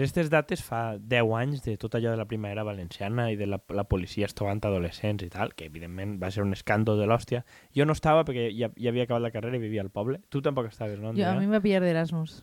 per aquestes dates fa 10 anys de tot allò de la primavera valenciana i de la, la policia estovant adolescents i tal, que evidentment va ser un escàndol de l'hòstia. Jo no estava perquè ja, ja havia acabat la carrera i vivia al poble. Tu tampoc estaves, no? Jo, a mi em va pillar d'Erasmus.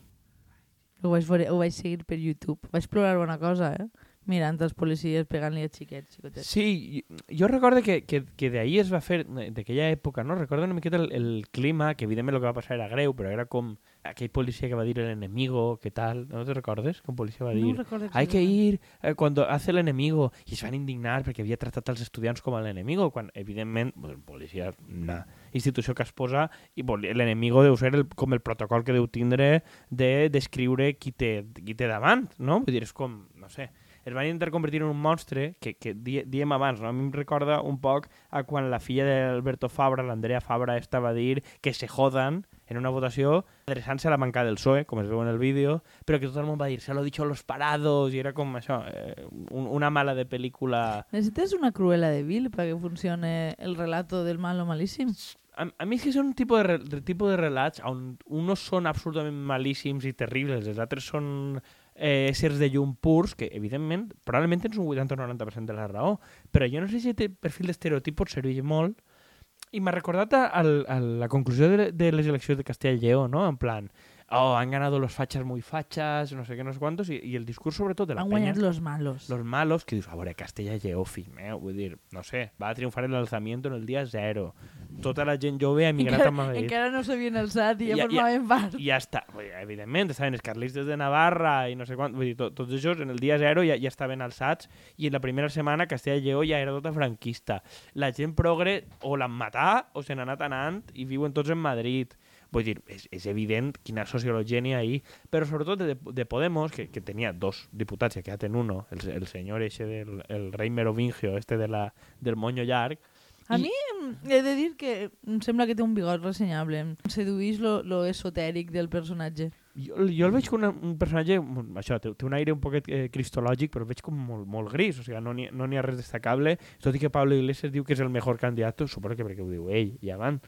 Ho vaig, veure, ho vaig seguir per YouTube. Vaig plorar una cosa, eh? Mirant els policies pegant-li a xiquets, xicotets. Sí, jo recordo que, que, que d'ahir es va fer, d'aquella època, no? Recordo una miqueta el, el clima, que evidentment el que va passar era greu, però era com aquell policia que va dir el enemigo, què tal, no te recordes? Que un policia va dir, No hay que ir eh, cuando hace el enemigo, i es van indignar perquè havia tractat els estudiants com a l'enemigo, quan evidentment, pues, el policia, una institució que es posa, i l'enemigo deu ser el, com el protocol que deu tindre de descriure qui té, qui té davant, no? Vull dir, és com, no sé, es van intentar convertir en un monstre que, que di, diem abans, no? a mi em recorda un poc a quan la filla d'Alberto Fabra, l'Andrea Fabra, esta va dir que se jodan en una votació adreçant-se a la bancada del PSOE, com es veu en el vídeo, però que tot el món va dir, se lo dicho los parados, i era com això, eh, un, una mala de pel·lícula... Necessites una cruela de Vil perquè funcione el relato del malo malíssim? A, a mi és que són un tipus de, de, tipus de relats on uns són absolutament malíssims i terribles, els altres són eh, éssers de llum purs, que evidentment probablement tens un 80 o 90% de la raó, però jo no sé si aquest perfil d'estereotip pot servir molt i m'ha recordat a, a, a la conclusió de, de les eleccions de Castella y Lleó, ¿no? En plan, oh, han ganado los fachas muy fachas, no sé qué, no sé cuántos, y, y el discurs sobretot de la Han penya... guanyat los malos. Los malos, que dius, a veure, Castella Lleó, fill meu, vull dir, no sé, va triomfar el alzamiento en el dia zero. Tota la gent jove ha emigrat a Madrid. encara no s'havien alçat i ja, Ja- formaven part. I ja està. Dir, evidentment, estaven els carlistes de Navarra i no sé quant. Vull dir, to, tots això en el dia zero ja, ja estaven alçats i en la primera setmana Castella Lleó ja era tota franquista. La gent progre o l'han matat o se n'ha anat anant i viuen tots en Madrid. Vull dir, és, és evident quina sociologia n'hi ha ahí, però sobretot de, de Podemos, que, que tenia dos diputats i ha quedat en uno, el, el senyor eixe del el rei merovingio, este de la, del moño llarg, A I- mi mm, he de dir que em sembla que té un bigot ressenyable. Em seduís lo, lo esotèric del personatge. Jo, jo el veig com una, un personatge, això, té, té un aire un poquet eh, cristològic, però el veig com molt, molt gris, o sigui, no n'hi no ha res destacable, tot i que Pablo Iglesias diu que és el millor candidat, suposo que perquè ho diu ell, i avant.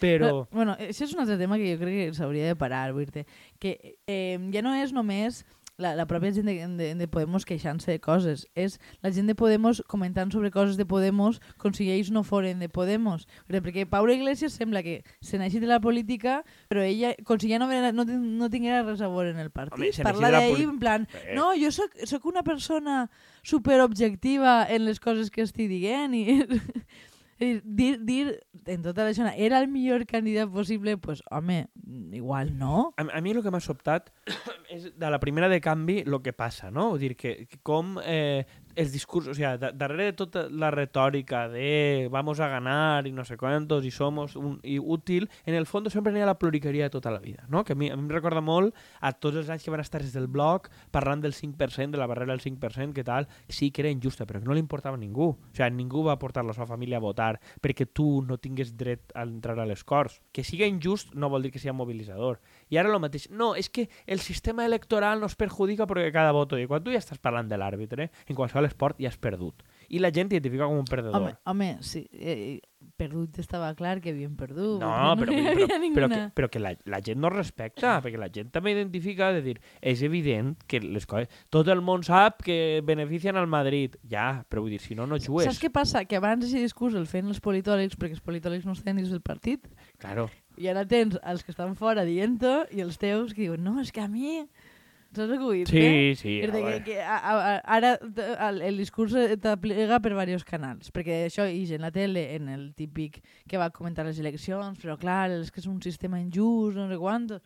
Però... Eh, bueno, això és un altre tema que jo crec que s'hauria de parar, vull dir que eh, ja no és només la, la pròpia gent de, de, de Podemos queixant-se de coses, és la gent de Podemos comentant sobre coses de Podemos com si ells no foren de Podemos. Perquè Paula Iglesias sembla que se n'hagi de la política, però ella, com si ja no, vera- no, no tinguera res a veure en el partit. Home, Parla de la d'ahir poli- en plan, Eh. no, jo sóc, sóc una persona superobjectiva en les coses que estic dient i... Dir, dir en tota la zona era el millor candidat possible, pues, home, igual no. A, a mi el que m'ha sobtat és de la primera de canvi el que passa, no? Vull dir, que com eh, els discursos, o sigui, da, darrere de tota la retòrica de vamos a ganar i no sé quantos i somos un, i útil, en el fons sempre n'hi ha la pluriqueria de tota la vida, no? Que a mi, a mi em recorda molt a tots els anys que van estar des del blog parlant del 5%, de la barrera del 5%, que tal, sí que era injusta, però que no li importava a ningú. O sigui, ningú va portar la seva família a votar perquè tu no tingués dret a entrar a les Corts. Que siga injust no vol dir que sigui mobilitzador. I ara el mateix. No, és que el sistema electoral nos perjudica perquè cada voto... I quan tu ja estàs parlant de l'àrbitre, en qualsevol esport ja has perdut. I la gent t'identifica com un perdedor. Home, home sí, eh, perdut estava clar que havien perdut. No, però, dir, però, però, ninguna... que, però que la, la gent no respecta, perquè la gent també identifica, de dir, és evident que les coses... Tot el món sap que beneficien al Madrid. Ja, però vull dir, si no, no jugues. Saps què passa? Que abans aquest discurs el feien els politòlegs perquè els politòlegs no estan dins del partit Claro. I ara tens els que estan fora dient-ho i els teus que diuen no, és que a mi... Saps el que vull dir? Sí, sí. És que, que a, a, ara el, el discurs t'aplega per diversos canals, perquè això ix en la tele, en el típic que va comentar les eleccions, però clar, és que és un sistema injust, no sé quant...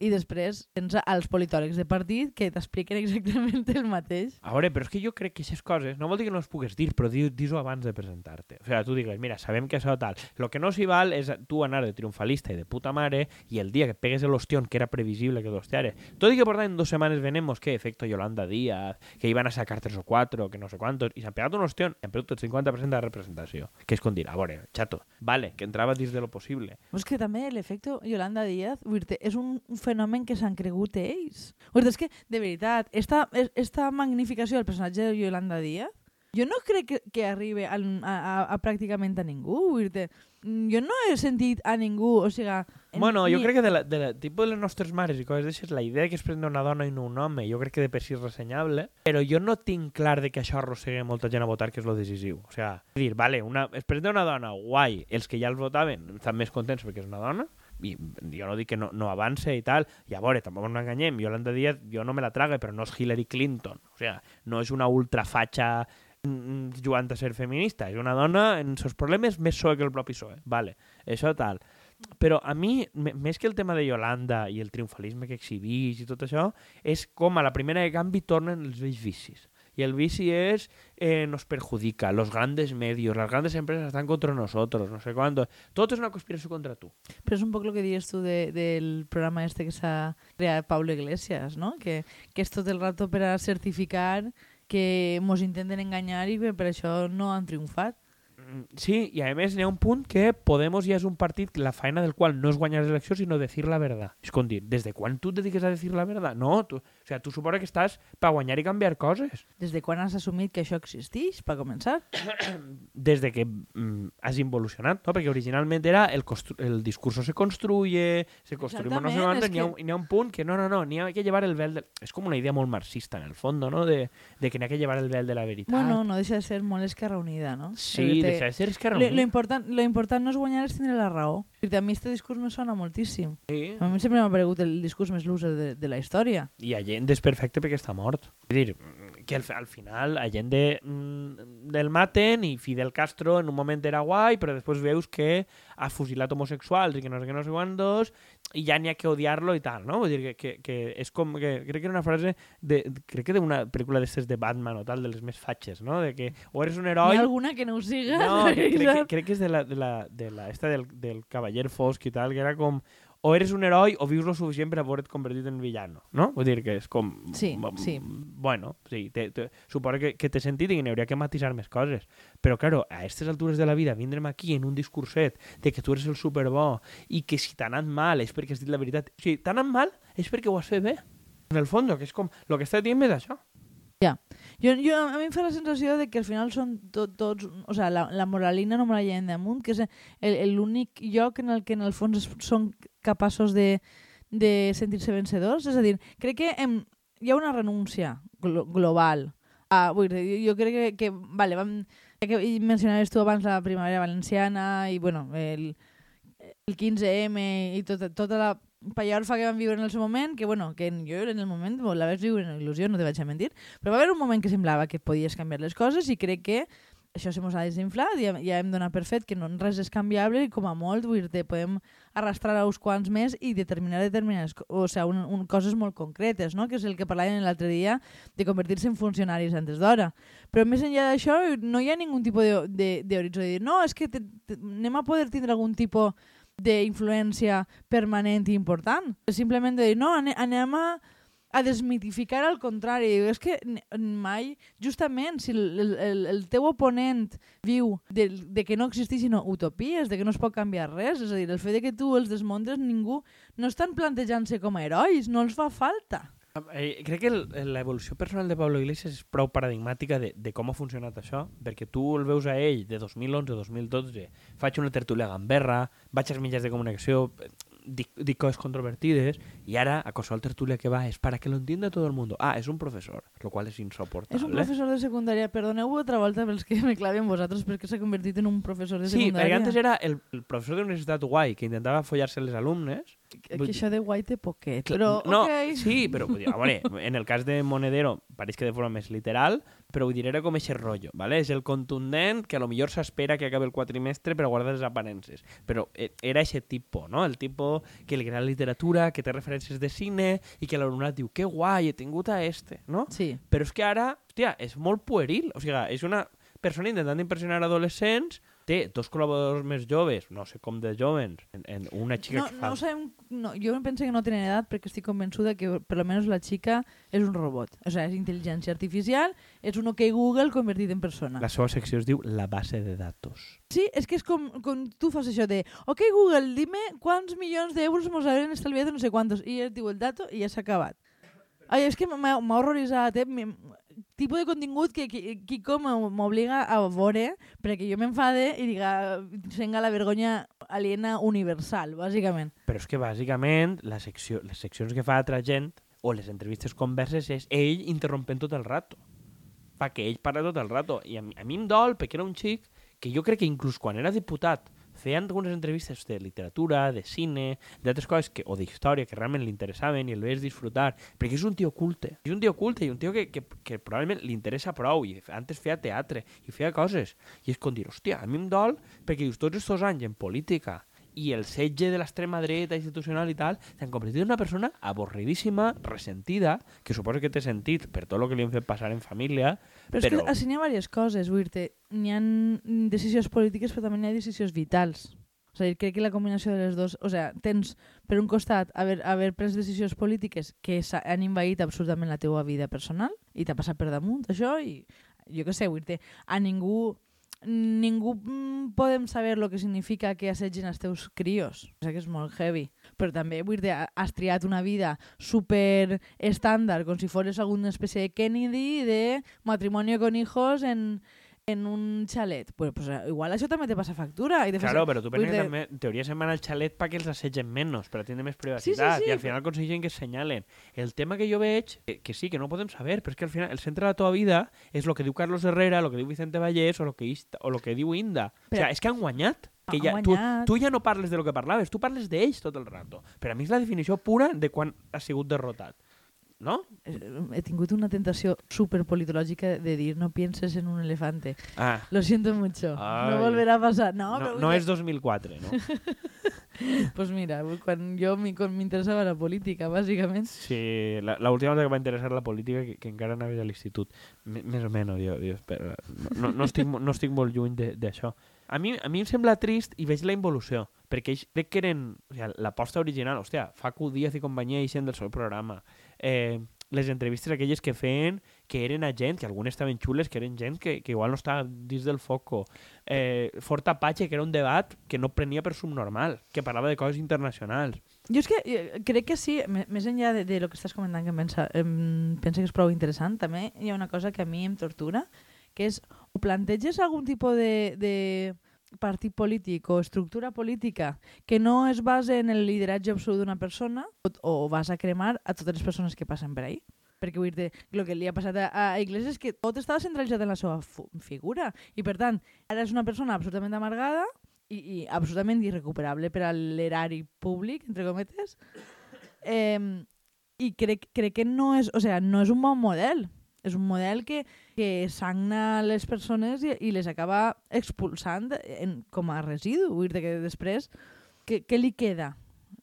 I després tens als politòlegs de partit que t'expliquen exactament el mateix. A veure, però és que jo crec que aquestes coses, no vol dir que no les pugues dir, però di- dis-ho abans de presentar-te. O sigui, tu digues, mira, sabem que això tal. Lo que no s'hi val és tu anar de triomfalista i de puta mare i el dia que pegues l'ostión, que era previsible que l'hostiare. Tot i que portaven dos setmanes venemos que efecto Yolanda Díaz, que iban a sacar tres o cuatro, que no sé cuántos, i s'han pegat un ostión, han perdut el 50% de la representació. Que és com dir, a veure, chato, vale, que entrava dins de lo possible. Però és que també l'efecte Yolanda Díaz és un, un fenomen que s'han cregut ells. Vull dir, és que, de veritat, esta, es- esta magnificació del personatge de Yolanda Díaz Jo no crec que, que arribi a, a, a, a pràcticament a ningú. Jo no he sentit a ningú, o sigui... Bueno, ni- jo crec que de la, de la, tipus de les nostres mares i coses d'aixes, la idea que es prenda una dona i no un home, jo crec que de per si és ressenyable, però jo no tinc clar de que això arrossegue molta gent a votar, que és lo decisiu. O sigui, dir, vale, una, es presenta una dona, guai, els que ja els votaven estan més contents perquè és una dona, i jo no dic que no, no avance i tal, i a veure, tampoc no enganyem, Yolanda Díaz jo no me la trague, però no és Hillary Clinton, o sigui, no és una ultrafatxa mm, jugant a ser feminista, és una dona en seus problemes més soe que el propi PSOE, vale, això tal. Però a mi, més que el tema de Yolanda i el triomfalisme que exhibís i tot això, és com a la primera de canvi tornen els vells vicis. Y el vici es, eh, nos perjudica, los grandes medios, las grandes empresas están contra nosotros, no sé cuánto. Todo es una conspiración contra tú. Però és un poc el que dius tu de, del programa este que s'ha creat Pablo Iglesias, no? Que, que tot el rato per a certificar que mos intenten enganyar i que per això no han triomfat. Mm, Sí, y además n'hi ha un punt que Podemos ja és un partit la faena del qual no és guanyar les eleccions, sinó decir la verdad. És com dir, des de quan tu et dediques a decir la verdad? No, tu, o sea, tu suposa que estàs per guanyar i canviar coses. Des de quan has assumit que això existeix, per començar? Des de que mm, has involucionat, no? Perquè originalment era el, el discurso se construye, se construye no sé és n'hi ha, que- ha un punt que no, no, no, n'hi ha que llevar el vel... De... És com una idea molt marxista, en el fondo, no? De, de que n'hi ha que llevar el vel de la veritat. Bueno, no deixa de ser molt Esquerra Unida, no? sí, Te- deixa de ser Esquerra Lo, Unida. lo, important, lo important no és guanyar, és tindre la raó. Perquè a mi este discurs me sona moltíssim. Sí. A mi sempre m'ha paregut el discurs més loser de, de la història. I Allende és perfecte perquè està mort. És dir, que al, al final Allende mm, del maten i Fidel Castro en un moment era guai, però després veus que ha fusilat homosexuals i que no sé què, no sé quantos, i ja n'hi ha que odiar-lo i tal, no? Vull dir que, que, que és com... Que, crec que era una frase de, crec que d'una pel·lícula d'estes de Batman o tal, de les més fatxes, no? De que o eres un Hi heroi... ha alguna que no ho siga? No, que, crec, que, crec que és de la, de la, de la esta del, del cavaller fosc i tal, que era com o eres un heroi o vius lo suficient per veure't convertit en villano, no? Vull dir que és com... Sí, mm, sí. Bueno, sí, te, te, suposo que, que té sentit i que n'hi hauria que matisar més coses. Però, claro, a aquestes altures de la vida, vindrem aquí en un discurset de que tu eres el superbo i que si t'ha anat mal és perquè has dit la veritat. O sigui, t'ha anat mal és perquè ho has fet bé. En el fons, que és com... El que està dient és això. Jo, jo, a mi em fa la sensació de que al final són tot, tots... O sigui, la, la moralina no me la lleven damunt, que és l'únic lloc en el que en el fons són capaços de, de sentir-se vencedors. És a dir, crec que hem, hi ha una renúncia glo global. Ah, vull dir, jo, crec que, que vale, vam, ja que mencionaves tu abans la primavera valenciana i bueno, el, el 15M i tota, tota la pallorfa que vam viure en el seu moment, que bueno, que jo en el moment la vaig viure en il·lusió, no te vaig a mentir, però va haver un moment que semblava que podies canviar les coses i crec que això se mos ha desinflat, ja, ja hem donat per fet que no, res és canviable i com a molt vull dir podem arrastrar a uns quants més i determinar determinades, o sigui, un, un, coses molt concretes, no? que és el que parlàvem l'altre dia de convertir-se en funcionaris antes d'hora. Però més enllà d'això no hi ha ningú tipus d'horitzó de, de dir no, és que te, te, anem a poder tindre algun tipus d'influència permanent i important. Simplement de dir, no, ane- anem a, a desmitificar al contrari. És que mai, justament, si el, el, el, teu oponent viu de, de que no existeixin utopies, de que no es pot canviar res, és a dir, el fet de que tu els desmontes, ningú no estan plantejant-se com a herois, no els fa falta. Eh, crec que l'evolució personal de Pablo Iglesias és prou paradigmàtica de, de com ha funcionat això, perquè tu el veus a ell de 2011-2012, faig una tertúlia a Gamberra, vaig als mitjans de comunicació, dic coses controvertides, i ara a qualsevol tertúlia que va és para que lo entienda todo el mundo. Ah, és un professor, lo qual és insoportable. És un professor de secundària, perdoneu altra volta pels que me claven vosaltres perquè s'ha convertit en un professor de Sí, perquè secundària. antes era el, el professor de universitat guai que intentava follar-se les alumnes. Que, això de guai té poquet, però no, ok. sí, però vull dir, veure, en el cas de Monedero pareix que de forma més literal, però vull dir, era com eixe rotllo, ¿vale? és el contundent que a lo millor s'espera que acabi el quatrimestre per a guardar les aparences, però eh, era eixe tipus, no? el tipus que li agrada literatura, que té referències de cine i que l'alumnat diu, que guai, he tingut a este, no? Sí. Però és que ara, hòstia, és molt pueril, o sigui, és una persona intentant impressionar adolescents, té dos col·laboradors més joves, no sé com de joves, en, en una xica No, que fa... no sabem, no, jo penso que no tenen edat perquè estic convençuda que per almenys la xica és un robot. O sigui, és intel·ligència artificial, és un OK Google convertit en persona. La seva secció es diu La base de datos. Sí, és que és com, com tu fas això de OK Google, dime quants milions d'euros mos haurem estalviat no sé quantos. I et diu el dato i ja s'ha acabat. Ai, és que m'ha m'ha horroritzat, eh? Tipus de contingut que, que, com m'obliga a veure perquè jo m'enfade i diga, senga la vergonya aliena universal, bàsicament. Però és que bàsicament la secció, les seccions que fa altra gent o les entrevistes converses és ell interrompent tot el rato. Que ell parla tot el rato. I a mi, a mi em dol perquè era un xic que jo crec que inclús quan era diputat feien algunes entrevistes de literatura, de cine, d'altres coses, que, o d'història, que realment li interessaven i el veies disfrutar, perquè és un tio culte. És un tio culte i un tio que, que, que probablement li interessa prou, i antes feia teatre i feia coses. I és com dir, hòstia, a mi em dol perquè dius, tots aquests anys en política i el setge de l'extrema dreta institucional i tal, s'han convertit en una persona avorridíssima, ressentida, que suposo que té sentit per tot el que li han fet passar en família, Però, és que així n'hi ha diverses coses, vull dir N'hi ha decisions polítiques, però també n'hi ha decisions vitals. O sigui, crec que la combinació de les dues... O sigui, tens, per un costat, haver, haver pres decisions polítiques que han invaït absolutament la teua vida personal i t'ha passat per damunt, això, i jo què sé, vull dir a ningú ningú mm, podem saber el que significa que assetgin els teus crios. Sigui que és molt heavy. Però també, vull dir, has triat una vida super estàndard, com si fos alguna espècie de Kennedy de matrimoni con hijos en, en un xalet. Pues, pues igual això també te passa factura. I te claro, fas... però tu penses de... també, en teoria se'n van al xalet perquè els assetgen menys, per tindre més privacitat, sí, sí, sí, i al final aconsegueixen que es senyalen. El tema que jo veig, que, que sí, que no podem saber, però és que al final el centre de la teva vida és el que diu Carlos Herrera, el que diu Vicente Vallès o el que, o lo que diu Inda. Però... O sigui, és que han guanyat. Que ja, tu, tu ja no parles de lo que parlaves, tu parles d'ells tot el rato. Per a mi és la definició pura de quan ha sigut derrotat no? He tingut una tentació super politològica de dir no pienses en un elefante. Ah. Lo siento mucho. Ay. No volverá a pasar. No, no, no és 2004, no? pues mira, quan jo m'interessava la política, bàsicament. Sí, l'última vegada que va interessar la política que, que encara anava a l'institut. Més o menys, jo, jo espera. No, no, estic, no estic molt lluny d'això. A mi, a mi em sembla trist i veig la involució, perquè ells crec que eren... O sigui, l'aposta original, hòstia, Facu Díaz i companyia eixen del seu programa. Eh, les entrevistes aquelles que feien que eren a gent, que algunes estaven xules, que eren gent que, que igual no estava dins del foco. Eh, Fort Apache, que era un debat que no prenia per subnormal, que parlava de coses internacionals. Jo és que eh, crec que sí, més enllà de, de lo que estàs comentant, que pensa, em pensa que és prou interessant, també hi ha una cosa que a mi em tortura, que és, o planteges algun tipus de, de partit polític o estructura política que no es base en el lideratge absolut d'una persona o, o vas a cremar a totes les persones que passen per ahí. Perquè vull dir, el que li ha passat a, a Iglesias és que tot estava centralitzat en la seva figura. I per tant, ara és una persona absolutament amargada i, i absolutament irrecuperable per a l'erari públic, entre cometes, eh, i crec, crec que no és, o sea, no és un bon model és un model que, que sagna les persones i, i les acaba expulsant en, com a residu. Vull dir que després, què, què li queda?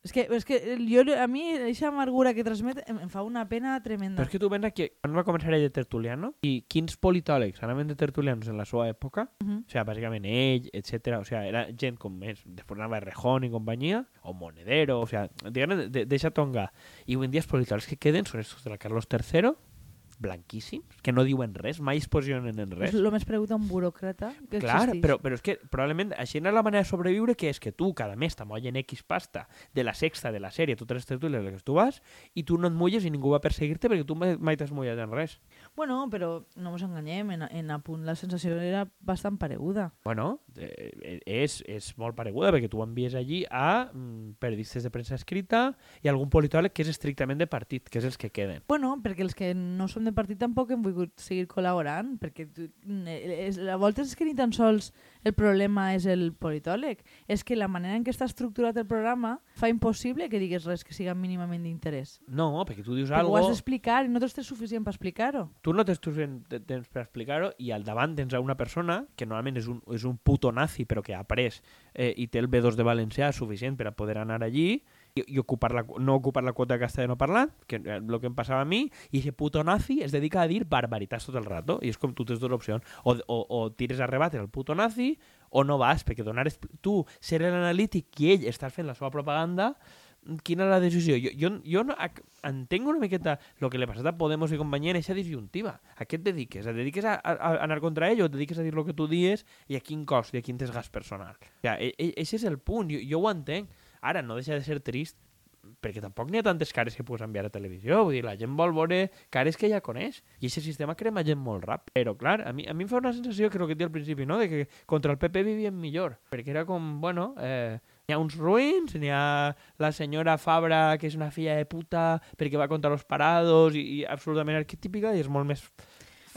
És que, és que jo, a mi aquesta amargura que transmet em, em fa una pena tremenda. Però és que tu vens aquí, quan va començar ell de Tertuliano, i quins politòlegs anaven de Tertulianos en la seva època, uh -huh. o sigui, bàsicament ell, etc. O sigui, era gent com més, després anava Rejón i companyia, o Monedero, o sigui, diguem, deixa tonga. I avui en dia els politòlegs que queden són estos de la Carlos III, blanquíssims, que no diuen res, mai es posicionen en res. És el més pregunta un buròcrata que Clar, existeix. però, però és que probablement així és la manera de sobreviure que és que tu cada mes t'amollen X pasta de la sexta de la sèrie, totes les tertúlies les que tu vas, i tu no et mulles i ningú va perseguir-te perquè tu mai t'has mullat en res. Bueno, però no ens enganyem, en, en a punt la sensació era bastant pareguda. Bueno, eh, és, és molt pareguda perquè tu envies allí a mm, periodistes de premsa escrita i algun politòleg que és estrictament de partit, que és els que queden. Bueno, perquè els que no són de partit tampoc hem volgut seguir col·laborant, perquè tu, és, a voltes és que ni tan sols el problema és el politòleg, és que la manera en què està estructurat el programa fa impossible que digues res que siga mínimament d'interès. No, perquè tu dius Però algo... ho has d'explicar i no tens suficient per explicar-ho. Tu no tens suficient temps per explicar-ho i al davant tens una persona que normalment és un, és un puto nazi però que ha après eh, i té el B2 de valencià suficient per a poder anar allí i ocupar la, no ocupar la quota de castellano parlant, que és el que em passava a mi, i aquest puto nazi es dedica a dir barbaritats tot el rato, i és com tu tens dues opcions, o, o, o tires a rebatre el puto nazi, o no vas, perquè donar tu ser l'analític i ell estàs fent la seva propaganda, quina és la decisió? Jo, jo, jo no, entenc una miqueta el que li ha passat a Podemos i companyia en aquesta disjuntiva. A què et dediques? Et dediques a, a, a anar contra ell o et dediques a dir el que tu dies i a quin cost i a quin desgast personal? O sigui, e, e, és el punt, jo, jo ho entenc. Ara, no deixa de ser trist perquè tampoc n'hi ha tantes cares que pugues enviar a televisió. Vull dir, la gent vol veure cares que ja coneix. I aquest sistema crema gent molt ràpid. Però, clar, a mi, a mi em fa una sensació, el que et al principi, no? de que contra el PP vivien millor. Perquè era com, bueno, eh, n'hi ha uns ruïns, n'hi ha la senyora Fabra, que és una filla de puta, perquè va contra los parados, i, i absolutament arquetípica, i és molt més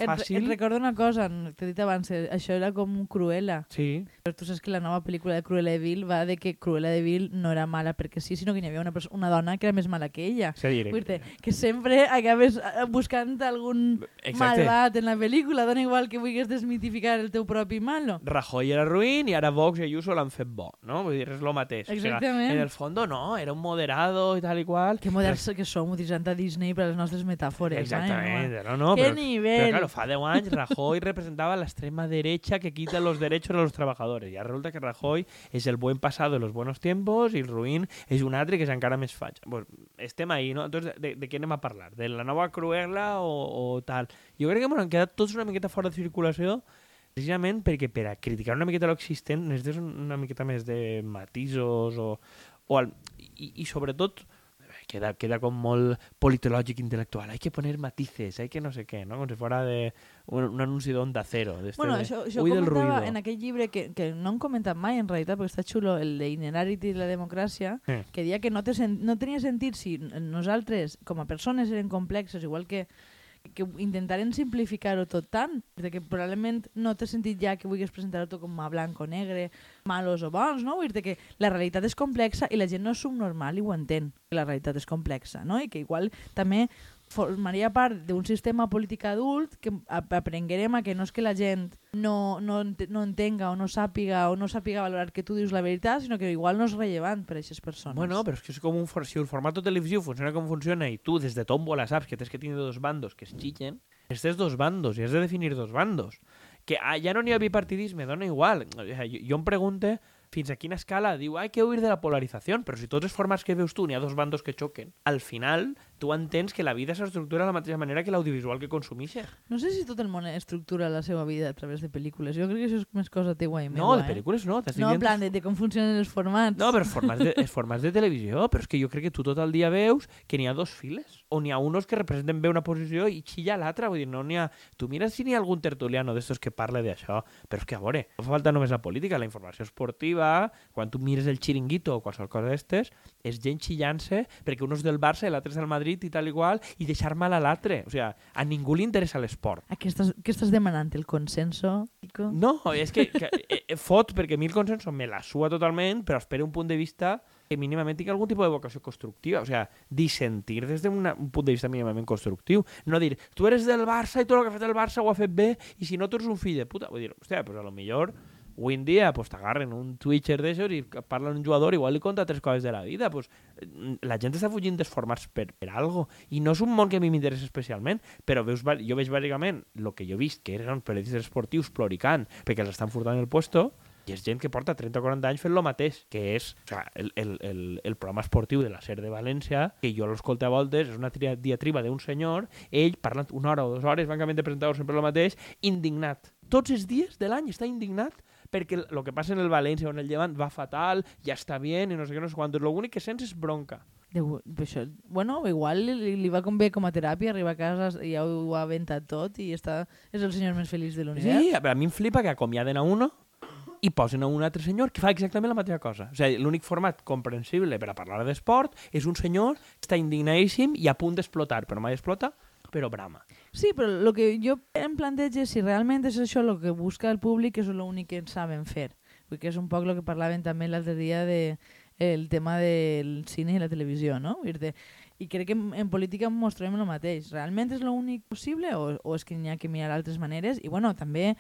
fàcil. et recordo una cosa, t'he dit abans, eh, això era com Cruella. Sí, Però tu saps que la nova pel·lícula de Cruella de Vil va de que Cruella de Vil no era mala perquè sí, sinó que hi havia una, una dona que era més mala que ella. dir que sempre acabes eh, buscant algun Exacte. malvat en la pel·lícula, dona igual que vulguis desmitificar el teu propi malo. Rajoy era ruïn i ara Vox i Ayuso l'han fet bo, no? Vull dir, és el mateix. Exactament. en el fondo, no, era un moderado i tal i qual. Que moderns que som utilitzant a Disney per a les nostres metàfores. Exactament, Ai, no, no, Que però, nivell. Pero claro, fa 10 anys Rajoy representaba la extrema derecha que quita los derechos a los trabajadores. Ya resulta que Rajoy es el buen pasado de los buenos tiempos i el ruïn és un altre que és encara més faig. Pues, estem ahí, no? Entonces, de, de què anem a parlar? De la nova Cruella o, o tal? Jo crec que bueno, han quedat tots una miqueta fora de circulació precisament perquè per a criticar una miqueta l'existent necessites un- una miqueta més de matisos o, o al, i, i sobretot queda, queda com molt politològic intel·lectual. Hay que poner matices, hay que no sé què, no? Com si fuera de un, un anunci d'Onda Cero. Bueno, de, Ui del comentava ruido. en aquell llibre que, que no han comentat mai en realitat, perquè està xulo, el de Inerarity i la democràcia, Eh. que deia que no, té sen no tenia sentit si nosaltres, com a persones, eren complexes, igual que que intentaren simplificar-ho tot tant, de que probablement no té sentit ja que vulguis presentar-ho tot com a blanc o negre, malos o bons, no? Vull dir que la realitat és complexa i la gent no és subnormal i ho entén, que la realitat és complexa, no? I que igual també formaria part d'un sistema polític adult que ap- aprenguerem a que no és que la gent no, no, no entenga o no sàpiga o no sàpiga valorar que tu dius la veritat, sinó que igual no és rellevant per a aquestes persones. Bueno, però és que és com un, for- si el format televisiu funciona com funciona i tu des de tómbola saps que tens que tenir dos bandos que es xillen, estes dos bandos i has de definir dos bandos. Que ah, ja no n'hi ha bipartidisme, dona igual. O jo, jo em pregunte fins a quina escala diu hay que huir de la polarización, però si tots els formats que veus tu n'hi ha dos bandos que xoquen, al final tu entens que la vida s'estructura de la mateixa manera que l'audiovisual que consumixes. No sé si tot el món estructura la seva vida a través de pel·lícules. Jo crec que això és més cosa teua i No, meua, de pel·lícules no. Eh? No, en plan, de, de com funcionen els formats. No, però els formats, de, els formats de televisió, però és que jo crec que tu tot el dia veus que n'hi ha dos files, o n'hi ha unos que representen bé una posició i xilla l'altra, vull dir, no n'hi ha... Tu mires si n'hi ha algun tertuliano d'estos que parle d'això, però és que, a veure, no fa falta només la política, la informació esportiva, quan tu mires el xiringuito o qualsevol cosa d'estes, és gent xillant-se perquè un és del Barça i l'altre és del Madrid i tal i qual, i deixar mal a l'altre. O sigui, a ningú li interessa l'esport. Què estàs, què estàs demanant? El consenso? No, és que, que eh, eh, fot, perquè a mi el consenso me la sua totalment, però espera un punt de vista que mínimament tingui algun tipus de vocació constructiva. O sigui, dissentir des d'un un punt de vista mínimament constructiu. No dir, tu eres del Barça i tot el que ha fet el Barça ho ha fet bé i si no tu eres un fill de puta. Vull dir, hòstia, pues a lo millor avui en dia pues, t'agarren un twitcher d'aixòs i que parlen un jugador igual li conta tres coses de la vida. Pues, la gent està fugint dels formats per, per algo. I no és un món que a mi m'interessa especialment, però veus, jo veig bàsicament el que jo he vist, que eren periodistes esportius ploricant perquè els estan furtant el puesto, i és gent que porta 30 o 40 anys fent lo mateix, que és o sea, el, el, el, el programa esportiu de la SER de València, que jo l'escolto a voltes, és una diatriba d'un senyor, ell parlant una hora o dues hores, bancament de presentador sempre el mateix, indignat. Tots els dies de l'any està indignat perquè el que passa en el València o en el Llevant va fatal, ja està bé, i no sé què, no sé quantos. L'únic que sents és bronca. De, això, bueno, igual li, li va com bé com a teràpia, arriba a casa i ja ho, ho ha aventat tot i està, és el senyor més feliç de l'univers. Sí, a mi em flipa que acomiaden a uno i posen a un altre senyor que fa exactament la mateixa cosa. O sigui, l'únic format comprensible per a parlar d'esport és un senyor que està indignadíssim i a punt d'explotar, però mai explota, però brama. Sí, però el que jo em plantejo és si realment és això el que busca el públic, és l'únic que saben fer. Vull que és un poc el que parlaven també l'altre dia de el tema del cine i la televisió, no? I crec que en, en política mostrem el mateix. Realment és l'únic possible o, o és que n'hi ha que mirar altres maneres? I bueno, també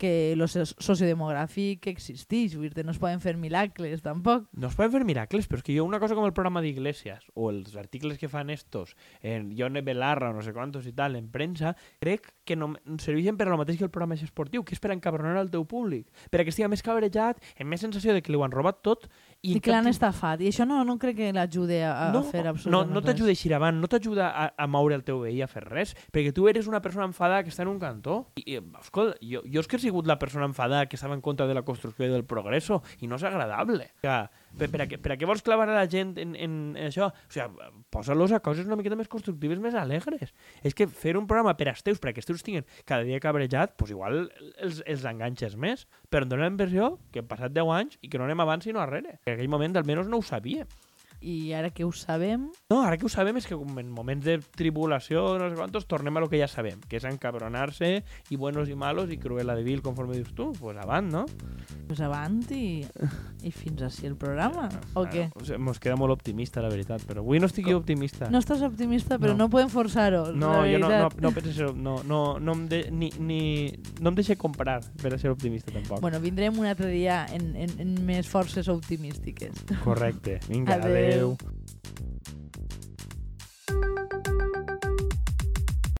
que el sociodemogràfic existeix, vull dir no es poden fer milagres tampoc. No es poden fer miracles, però és que jo una cosa com el programa d'Iglesias o els articles que fan estos en Ione Belarra o no sé quantos i tal en premsa, crec que no serveixen per a lo mateix que el programa és esportiu, que és per encabronar el teu públic, per a que estigui més cabrejat, amb més sensació de que li ho han robat tot i, que l'han estafat. I això no, no crec que l'ajude a, a no, fer no, absolutament no t'ajuda a eixir avant, no t'ajuda a, a moure el teu veí a fer res, perquè tu eres una persona enfadada que està en un cantó. I, i escolta, jo, jo és que els sigut la persona enfadada que estava en contra de la construcció i del progresso, i no és agradable. Sigui, per, per, a, què, per a què vols clavar a la gent en, en això? O sigui, posa-los a coses una miqueta més constructives, més alegres. És que fer un programa per als teus, perquè els teus tinguin cada dia cabrejat, doncs igual els, els enganxes més. Però em dóna la impressió que han passat 10 anys i que no anem abans sinó arrere. En aquell moment almenys no ho sabia. I ara que ho sabem, No, ara que ho sabem és que en moments de tribulació, no sé quantos, tornem a lo que ja sabem, que és encabronar-se i buenos i malos i cruela de vil, conforme dius tu. Pues avant, no? pues avant i, i fins així el programa. O què? O sigui, mos queda molt optimista, la veritat, però avui no estic Com- optimista. No estàs optimista, però No. no, podem forçar-ho. No, jo no, no, no penso ser... No, no, no, em de, ni, ni, no em deixe comprar per a ser optimista, tampoc. Bueno, vindrem un altre dia en, en, en més forces optimístiques. Correcte. Vinga, Adeu. Valeu.